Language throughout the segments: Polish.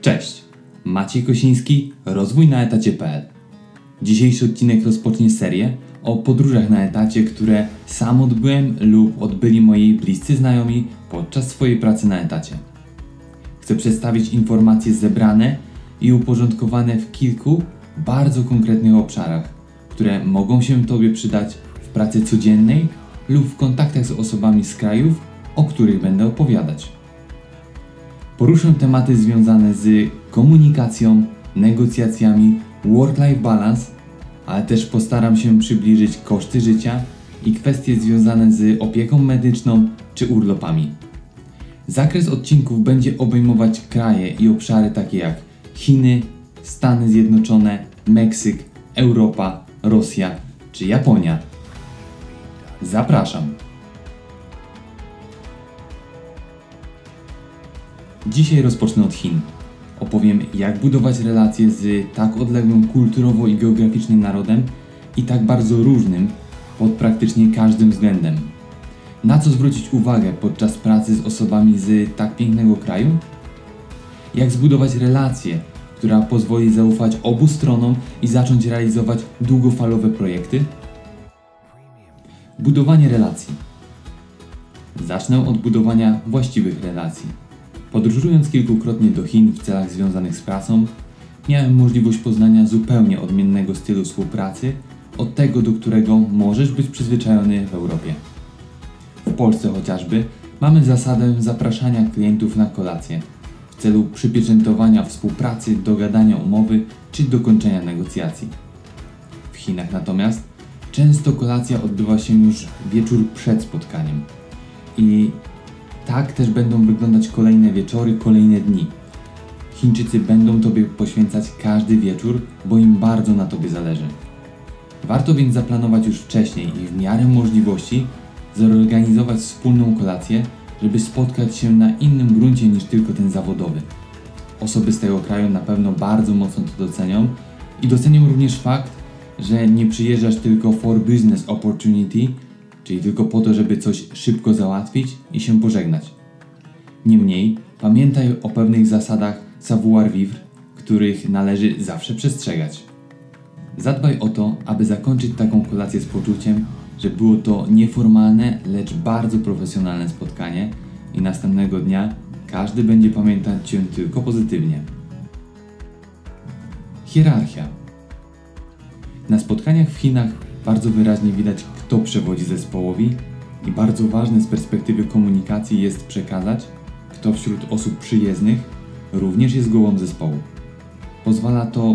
Cześć, Maciej Kosiński, rozwój na etacie.pl. Dzisiejszy odcinek rozpocznie serię o podróżach na etacie, które sam odbyłem lub odbyli moi bliscy znajomi podczas swojej pracy na etacie. Chcę przedstawić informacje zebrane i uporządkowane w kilku bardzo konkretnych obszarach, które mogą się Tobie przydać w pracy codziennej lub w kontaktach z osobami z krajów, o których będę opowiadać. Poruszę tematy związane z komunikacją, negocjacjami, work-life balance, ale też postaram się przybliżyć koszty życia i kwestie związane z opieką medyczną czy urlopami. Zakres odcinków będzie obejmować kraje i obszary takie jak Chiny, Stany Zjednoczone, Meksyk, Europa, Rosja czy Japonia. Zapraszam. Dzisiaj rozpocznę od Chin. Opowiem, jak budować relacje z tak odległym kulturowo i geograficznie narodem i tak bardzo różnym pod praktycznie każdym względem. Na co zwrócić uwagę podczas pracy z osobami z tak pięknego kraju? Jak zbudować relacje, która pozwoli zaufać obu stronom i zacząć realizować długofalowe projekty? Budowanie relacji. Zacznę od budowania właściwych relacji. Podróżując kilkukrotnie do Chin w celach związanych z pracą, miałem możliwość poznania zupełnie odmiennego stylu współpracy od tego, do którego możesz być przyzwyczajony w Europie. W Polsce chociażby mamy zasadę zapraszania klientów na kolację w celu przypieczętowania współpracy, dogadania umowy czy dokończenia negocjacji. W Chinach natomiast często kolacja odbywa się już wieczór przed spotkaniem i tak też będą wyglądać kolejne wieczory, kolejne dni. Chińczycy będą Tobie poświęcać każdy wieczór, bo im bardzo na Tobie zależy. Warto więc zaplanować już wcześniej i w miarę możliwości zorganizować wspólną kolację, żeby spotkać się na innym gruncie niż tylko ten zawodowy. Osoby z tego kraju na pewno bardzo mocno to docenią i docenią również fakt, że nie przyjeżdżasz tylko for business opportunity, czyli tylko po to, żeby coś szybko załatwić i się pożegnać. Niemniej pamiętaj o pewnych zasadach savoir-vivre, których należy zawsze przestrzegać. Zadbaj o to, aby zakończyć taką kolację z poczuciem, że było to nieformalne, lecz bardzo profesjonalne spotkanie i następnego dnia każdy będzie pamiętać Cię tylko pozytywnie. Hierarchia. Na spotkaniach w Chinach bardzo wyraźnie widać, kto przewodzi zespołowi i bardzo ważne z perspektywy komunikacji jest przekazać, kto wśród osób przyjezdnych również jest głową zespołu. Pozwala to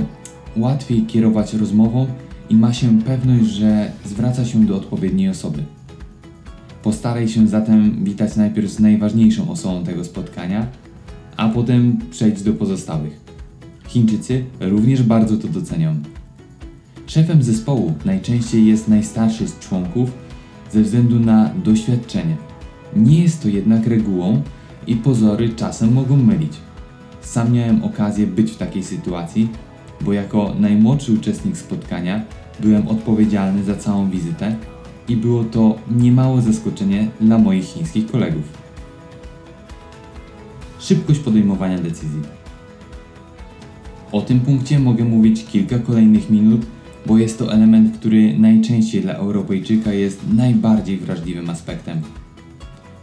łatwiej kierować rozmową i ma się pewność, że zwraca się do odpowiedniej osoby. Postaraj się zatem witać najpierw z najważniejszą osobą tego spotkania, a potem przejdź do pozostałych. Chińczycy również bardzo to docenią. Szefem zespołu najczęściej jest najstarszy z członków ze względu na doświadczenie. Nie jest to jednak regułą i pozory czasem mogą mylić. Sam miałem okazję być w takiej sytuacji, bo jako najmłodszy uczestnik spotkania byłem odpowiedzialny za całą wizytę i było to niemałe zaskoczenie dla moich chińskich kolegów. Szybkość podejmowania decyzji. O tym punkcie mogę mówić kilka kolejnych minut, bo jest to element, który najczęściej dla Europejczyka jest najbardziej wrażliwym aspektem.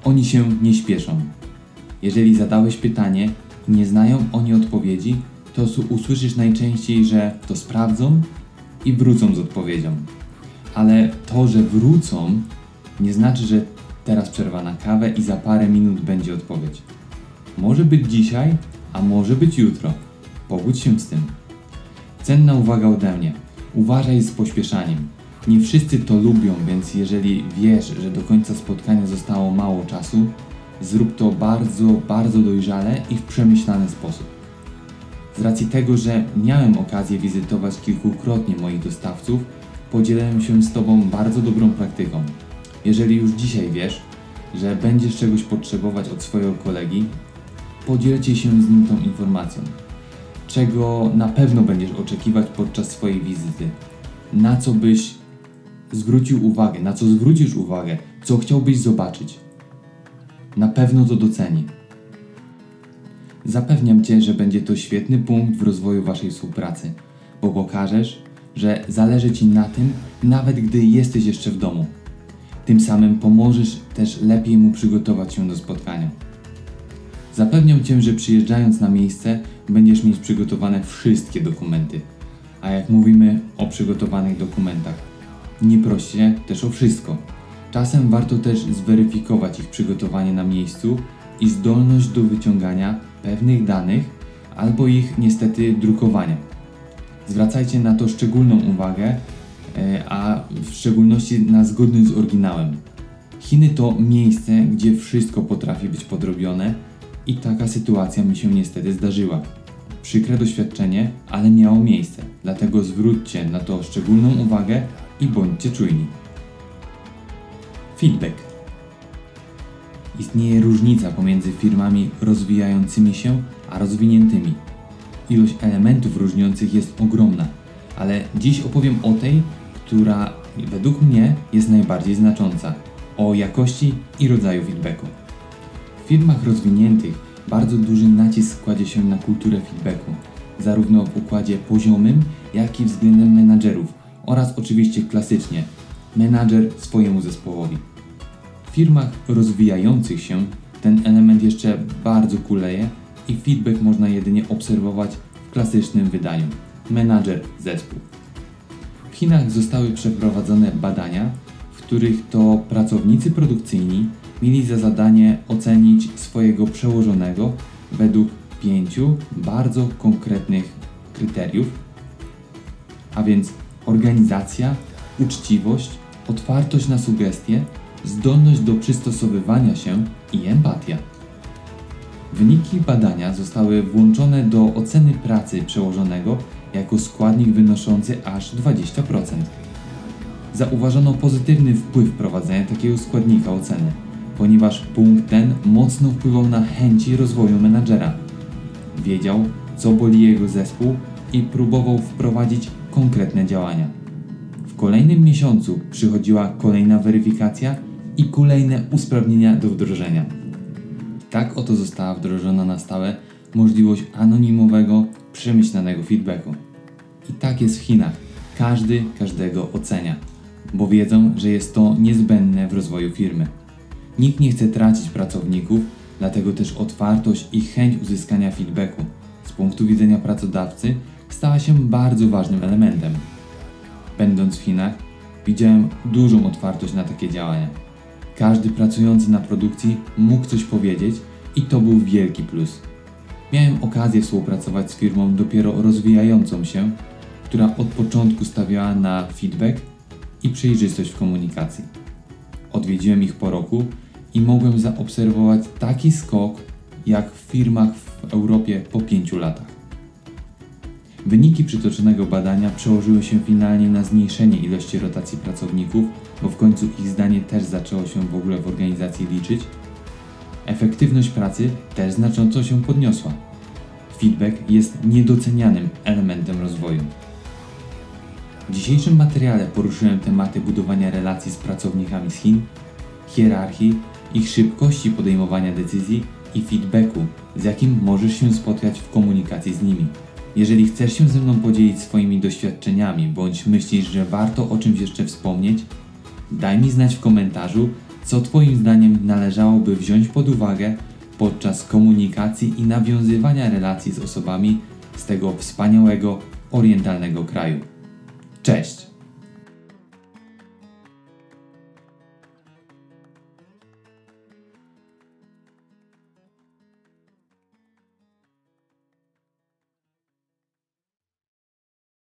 Oni się nie śpieszą. Jeżeli zadałeś pytanie i nie znają oni odpowiedzi, to usłyszysz najczęściej, że to sprawdzą i wrócą z odpowiedzią. Ale to, że wrócą, nie znaczy, że teraz przerwa na kawę i za parę minut będzie odpowiedź. Może być dzisiaj, a może być jutro. Pogódź się z tym. Cenna uwaga ode mnie. Uważaj z pośpieszaniem. Nie wszyscy to lubią, więc jeżeli wiesz, że do końca spotkania zostało mało czasu, zrób to bardzo, bardzo dojrzale i w przemyślany sposób. Z racji tego, że miałem okazję wizytować kilkukrotnie moich dostawców, podzielę się z Tobą bardzo dobrą praktyką. Jeżeli już dzisiaj wiesz, że będziesz czegoś potrzebować od swojego kolegi, podzielcie się z nim tą informacją czego na pewno będziesz oczekiwać podczas swojej wizyty, na co byś zwrócił uwagę, na co zwrócisz uwagę, co chciałbyś zobaczyć. Na pewno to doceni. Zapewniam Cię, że będzie to świetny punkt w rozwoju Waszej współpracy, bo pokażesz, że zależy Ci na tym, nawet gdy jesteś jeszcze w domu. Tym samym pomożesz też lepiej mu przygotować się do spotkania. Zapewniam Cię, że przyjeżdżając na miejsce będziesz mieć przygotowane wszystkie dokumenty. A jak mówimy o przygotowanych dokumentach, nie proście też o wszystko. Czasem warto też zweryfikować ich przygotowanie na miejscu i zdolność do wyciągania pewnych danych albo ich niestety drukowania. Zwracajcie na to szczególną uwagę, e, a w szczególności na zgodność z oryginałem. Chiny to miejsce, gdzie wszystko potrafi być podrobione i taka sytuacja mi się niestety zdarzyła. Przykre doświadczenie, ale miało miejsce, dlatego zwróćcie na to szczególną uwagę i bądźcie czujni. Feedback. Istnieje różnica pomiędzy firmami rozwijającymi się a rozwiniętymi. Ilość elementów różniących jest ogromna, ale dziś opowiem o tej, która według mnie jest najbardziej znacząca o jakości i rodzaju feedbacku. Firmach rozwiniętych bardzo duży nacisk kładzie się na kulturę feedbacku, zarówno w układzie poziomym, jak i względem menadżerów oraz oczywiście klasycznie menadżer swojemu zespołowi. W firmach rozwijających się ten element jeszcze bardzo kuleje i feedback można jedynie obserwować w klasycznym wydaniu menadżer zespół. W Chinach zostały przeprowadzone badania, w których to pracownicy produkcyjni mieli za zadanie ocenić swojego przełożonego według pięciu bardzo konkretnych kryteriów, a więc organizacja, uczciwość, otwartość na sugestie, zdolność do przystosowywania się i empatia. Wyniki badania zostały włączone do oceny pracy przełożonego jako składnik wynoszący aż 20%. Zauważono pozytywny wpływ prowadzenia takiego składnika oceny, ponieważ punkt ten mocno wpływał na chęci rozwoju menadżera. Wiedział, co boli jego zespół i próbował wprowadzić konkretne działania. W kolejnym miesiącu przychodziła kolejna weryfikacja i kolejne usprawnienia do wdrożenia. Tak oto została wdrożona na stałe możliwość anonimowego, przemyślanego feedbacku. I tak jest w Chinach. Każdy każdego ocenia, bo wiedzą, że jest to niezbędne w rozwoju firmy. Nikt nie chce tracić pracowników, dlatego też otwartość i chęć uzyskania feedbacku z punktu widzenia pracodawcy stała się bardzo ważnym elementem. Będąc w Chinach, widziałem dużą otwartość na takie działania. Każdy pracujący na produkcji mógł coś powiedzieć i to był wielki plus. Miałem okazję współpracować z firmą dopiero rozwijającą się, która od początku stawiała na feedback i przejrzystość w komunikacji. Odwiedziłem ich po roku i mogłem zaobserwować taki skok jak w firmach w Europie po 5 latach. Wyniki przytoczonego badania przełożyły się finalnie na zmniejszenie ilości rotacji pracowników, bo w końcu ich zdanie też zaczęło się w ogóle w organizacji liczyć. Efektywność pracy też znacząco się podniosła. Feedback jest niedocenianym elementem rozwoju. W dzisiejszym materiale poruszyłem tematy budowania relacji z pracownikami z Chin, hierarchii, ich szybkości podejmowania decyzji i feedbacku, z jakim możesz się spotkać w komunikacji z nimi. Jeżeli chcesz się ze mną podzielić swoimi doświadczeniami, bądź myślisz, że warto o czymś jeszcze wspomnieć, daj mi znać w komentarzu, co Twoim zdaniem należałoby wziąć pod uwagę podczas komunikacji i nawiązywania relacji z osobami z tego wspaniałego orientalnego kraju. Cześć!